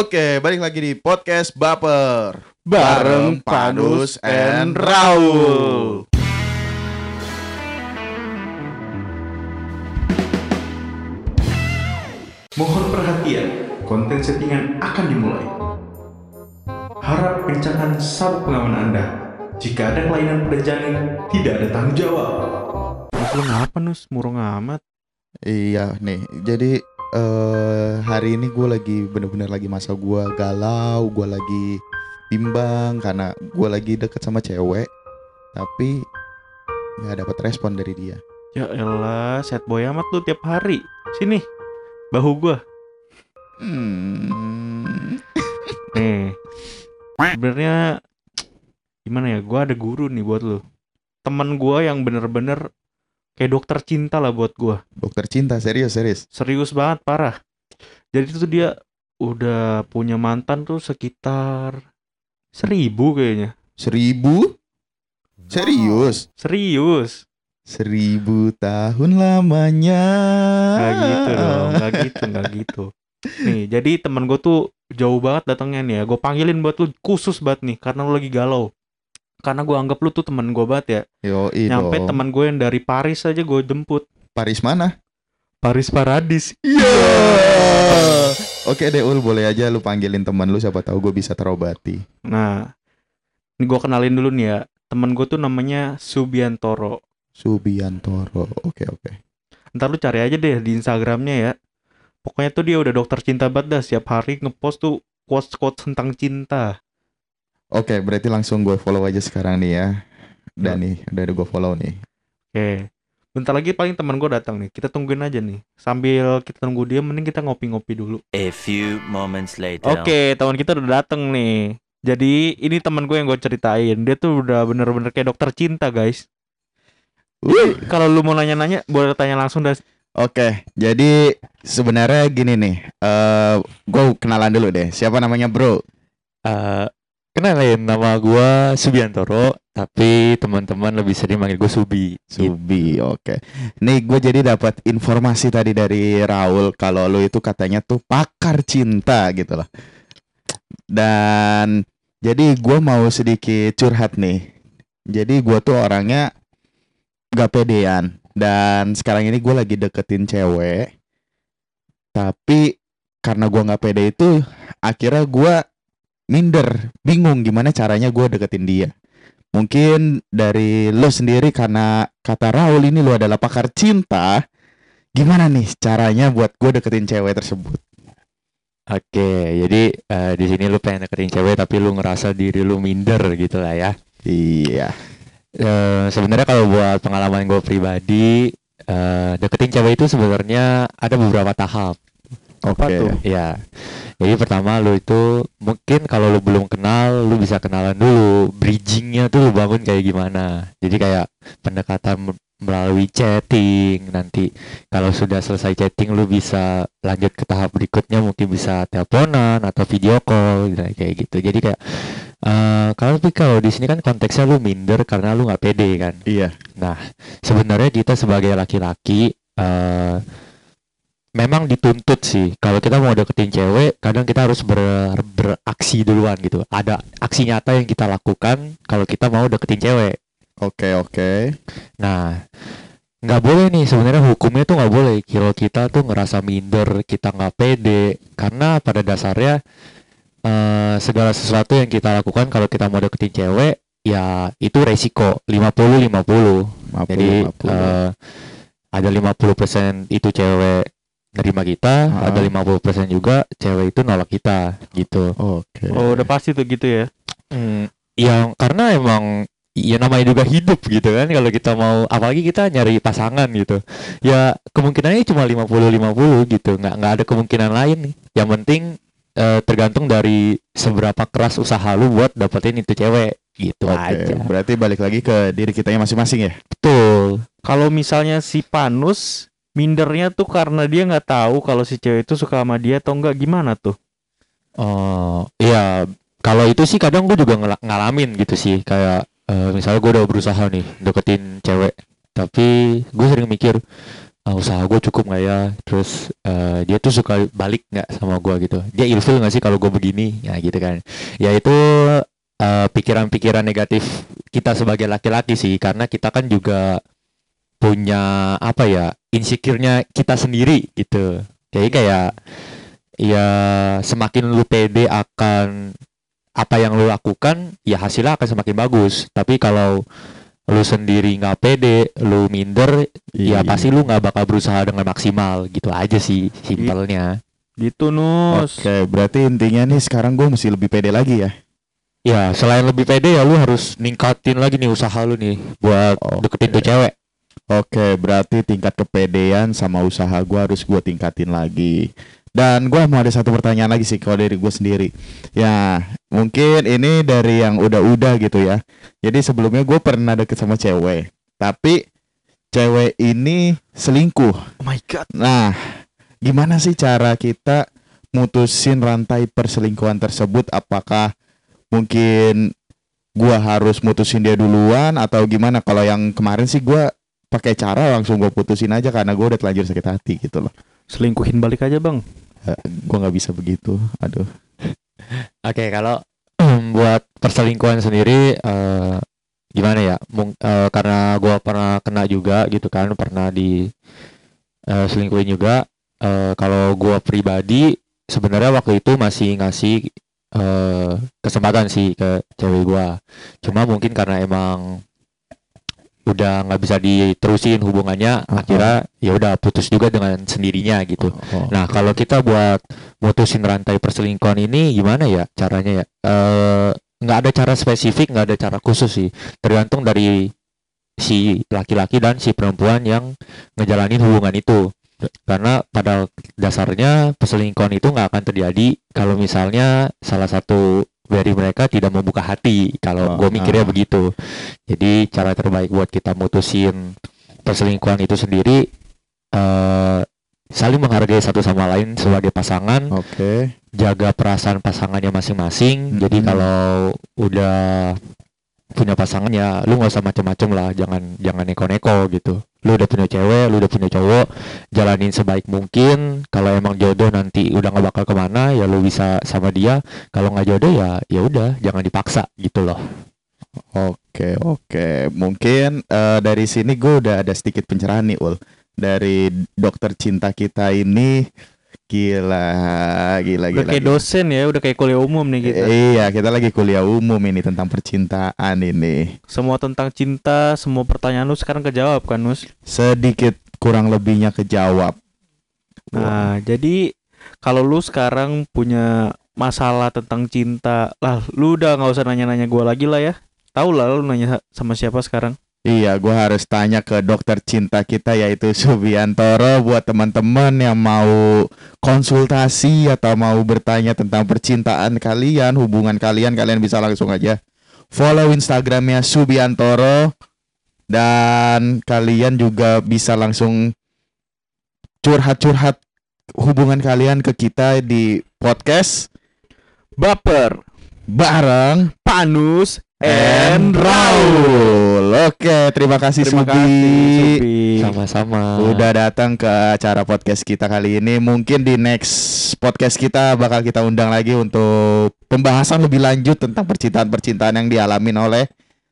Oke, balik lagi di podcast Baper Bareng Panus and Raul. Mohon perhatian, konten settingan akan dimulai. Harap kencangkan sabuk pengaman Anda. Jika ada kelainan pada janin, tidak ada tanggung jawab. Nus lu ngapa Nus? Murung amat. Iya nih, jadi eh hari ini gue lagi bener-bener lagi masa gue galau, gue lagi bimbang karena gue lagi deket sama cewek, tapi nggak dapat respon dari dia. Ya elah, set boy amat lu tiap hari. Sini, bahu gua. Hmm. Nih. Sebenarnya gimana ya? Gua ada guru nih buat lu. Temen gua yang bener-bener kayak dokter cinta lah buat gua. Dokter cinta serius serius. Serius banget, parah. Jadi tuh dia udah punya mantan tuh sekitar seribu kayaknya. Seribu? Serius? Serius. Seribu tahun lamanya. Nggak gitu dong, nggak gitu, nggak gitu. Nih, jadi temen gue tuh jauh banget datangnya nih ya. Gue panggilin buat lu khusus banget nih, karena lu lagi galau. Karena gue anggap lu tuh temen gue banget ya. Yo, Nyampe temen gue yang dari Paris aja gue jemput. Paris mana? Paris Paradis. Iya. Oke deh Ul, boleh aja lu panggilin teman lu siapa tahu gue bisa terobati. Nah, ini gue kenalin dulu nih ya. Temen gue tuh namanya Subiantoro. Subiantoro. Oke oke. Ntar lu cari aja deh di Instagramnya ya. Pokoknya tuh dia udah dokter cinta banget dah. Setiap hari ngepost tuh quotes-quotes tentang cinta. Oke, berarti langsung gue follow aja sekarang nih ya. Dan nih, udah ada gue follow nih. Oke. Bentar lagi paling teman gue datang nih. Kita tungguin aja nih. Sambil kita tunggu dia, mending kita ngopi-ngopi dulu. A few moments later. Oke, teman kita udah datang nih. Jadi ini teman gue yang gue ceritain. Dia tuh udah bener-bener kayak dokter cinta, guys. Wuh. Kalau lu mau nanya-nanya, boleh tanya langsung dah. Oke, jadi sebenarnya gini nih. Eh, gue kenalan dulu deh. Siapa namanya Bro? Eh, kenalin nama gua Subiantoro, tapi teman-teman lebih sering manggil gue Subi. Subi. Oke. Nih gue jadi dapat informasi tadi dari Raul kalau lu itu katanya tuh pakar cinta gitu loh. Dan jadi gue mau sedikit curhat nih. Jadi gue tuh orangnya gak pedean dan sekarang ini gue lagi deketin cewek. Tapi karena gue nggak pede itu akhirnya gue minder, bingung gimana caranya gue deketin dia. Mungkin dari lo sendiri karena kata Raul ini lo adalah pakar cinta. Gimana nih caranya buat gue deketin cewek tersebut? Oke, jadi eh, di sini lu pengen deketin cewek tapi lu ngerasa diri lu minder gitu lah ya. Iya. Eh, sebenarnya kalau buat pengalaman gue pribadi, eh, deketin cewek itu sebenarnya ada beberapa tahap. Oke. tuh? Ya, jadi pertama lu itu mungkin kalau lu belum kenal, lu bisa kenalan dulu. Bridgingnya tuh lu bangun kayak gimana. Jadi kayak pendekatan me- melalui chatting. Nanti kalau sudah selesai chatting, lu bisa lanjut ke tahap berikutnya. Mungkin bisa teleponan atau video call gitu, kayak gitu. Jadi kayak eh kalau tapi kalau di sini kan konteksnya lu minder karena lu nggak pede kan. Iya. Nah, sebenarnya kita sebagai laki-laki eh memang dituntut sih. Kalau kita mau deketin cewek, kadang kita harus ber- beraksi duluan gitu. Ada aksi nyata yang kita lakukan kalau kita mau deketin cewek. Oke oke. Nah, nggak boleh nih. Sebenarnya hukumnya tuh nggak boleh. Kalau kita tuh ngerasa minder, kita nggak pede. Karena pada dasarnya eh, segala sesuatu yang kita lakukan kalau kita mau deketin cewek ya itu resiko. 50-50 jadi eh, ada 50% itu cewek nerima kita, Ah. ada 50% juga cewek itu nolak kita gitu. Oke. Oh, udah pasti tuh gitu ya. Hmm, yang karena emang ya namanya juga hidup gitu kan kalau kita mau apalagi kita nyari pasangan gitu. Ya kemungkinannya cuma 50-50 gitu, nggak nggak ada kemungkinan lain nih. Yang penting eh, tergantung dari seberapa keras usaha lu buat dapetin itu cewek gitu Oke, aja. berarti balik lagi ke diri kitanya masing-masing ya. Betul. Kalau misalnya si Panus mindernya tuh karena dia nggak tahu kalau si cewek itu suka sama dia atau enggak gimana tuh? Oh, iya. Kalau itu sih kadang gue juga ngela- ngalamin gitu sih. Kayak eh, misalnya gue udah berusaha nih deketin cewek, tapi gue sering mikir "Ah, usaha gue cukup nggak ya terus eh, dia tuh suka balik nggak sama gue gitu dia ilfil nggak sih kalau gue begini ya gitu kan ya itu eh, pikiran-pikiran negatif kita sebagai laki-laki sih karena kita kan juga punya apa ya insecure-nya kita sendiri gitu jadi kayak ya semakin lu pede akan apa yang lu lakukan ya hasilnya akan semakin bagus tapi kalau lu sendiri nggak pede lu minder Iya. ya pasti lu nggak bakal berusaha dengan maksimal gitu aja sih simpelnya Gitu Nus. Oke, berarti intinya nih sekarang gue mesti lebih pede lagi ya. ya selain lebih pede ya lu harus ningkatin lagi nih usaha lu nih buat Oke. deketin tuh cewek Oke, berarti tingkat kepedean sama usaha gue harus gue tingkatin lagi. Dan gue mau ada satu pertanyaan lagi sih kalau dari gue sendiri. Ya, mungkin ini dari yang udah-udah gitu ya. Jadi sebelumnya gue pernah deket sama cewek, tapi cewek ini selingkuh. Oh my god. Nah, gimana sih cara kita mutusin rantai perselingkuhan tersebut? Apakah mungkin gua harus mutusin dia duluan atau gimana? Kalau yang kemarin sih gua pakai cara langsung gua putusin aja karena gua udah terlanjur sakit hati gitu loh. Selingkuhin balik aja, Bang. Eh, Gua nggak bisa begitu. Aduh. Oke, kalau buat perselingkuhan sendiri eh, gimana ya? Mung- eh, karena gua pernah kena juga gitu kan, pernah di eh, selingkuhin juga. Eh, kalau gua pribadi sebenarnya waktu itu masih ngasih eh, kesempatan sih ke cewek gua. Cuma mungkin karena emang udah nggak bisa diterusin hubungannya, Aha. akhirnya ya udah putus juga dengan sendirinya gitu. Oh. Nah, kalau kita buat mutusin rantai perselingkuhan ini gimana ya caranya ya? Eh nggak ada cara spesifik, nggak ada cara khusus sih. Tergantung dari si laki-laki dan si perempuan yang ngejalanin hubungan itu. Karena pada dasarnya perselingkuhan itu nggak akan terjadi kalau misalnya salah satu dari mereka tidak membuka hati. Kalau Oh, gue mikirnya ah. begitu. Jadi cara terbaik buat kita mutusin perselingkuhan itu sendiri eh saling menghargai satu sama lain sebagai pasangan, Oke. jaga perasaan pasangannya masing-masing. Jadi Mm-mm. kalau udah punya pasangan ya lu nggak usah macem-macem lah, jangan jangan neko-neko gitu. Lu udah punya cewek, lu udah punya cowok, jalanin sebaik mungkin. Kalau emang jodoh nanti udah nggak bakal ke mana, ya lu bisa sama dia. Kalau nggak jodoh ya ya udah, jangan dipaksa gitu loh. Oke, oke. Mungkin eh, dari sini gue udah ada sedikit pencerahan nih, Ul. Dari dokter cinta kita ini gila, gila, Udah gila. kayak gila. dosen ya, udah kayak kuliah umum nih kita. Iya, kita lagi kuliah umum ini tentang percintaan ini. Semua tentang cinta, semua pertanyaan lu sekarang kejawab kan, Nus? Sedikit kurang lebihnya kejawab. Nah, jadi kalau lu sekarang punya masalah tentang cinta, lah lu udah nggak usah nanya-nanya gua lagi lah ya. Tahu lah lu nanya sama siapa sekarang. Iya, gua harus tanya ke dokter cinta kita yaitu Subiantoro buat teman-teman yang mau konsultasi atau mau bertanya tentang percintaan kalian, hubungan kalian, kalian bisa langsung aja follow Instagramnya Subiantoro dan kalian juga bisa langsung curhat-curhat hubungan kalian ke kita di podcast Baper, bareng Panus, and Raul. Oke, terima kasih Terima Subi. kasih. Sama-sama. Udah datang ke acara podcast kita kali ini. Mungkin di next podcast kita bakal kita undang lagi untuk pembahasan lebih lanjut tentang percintaan-percintaan yang dialamin oleh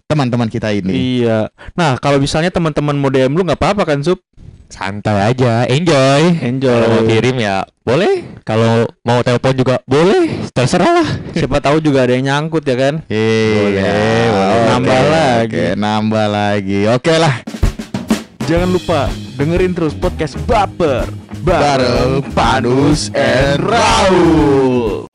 teman-teman kita ini. Iya. Nah, kalau misalnya teman-teman mau DM lu nggak apa-apa kan, Sup? Santai aja, enjoy. Enjoy. Kalau mau kirim ya boleh. Kalau mau telepon juga boleh. Terserah lah. Siapa tahu juga ada yang nyangkut ya kan? Iya, Nambah lagi. Oke, nambah lagi. Oke lah. Jangan lupa dengerin terus podcast Baper Bareng Panus and Raul.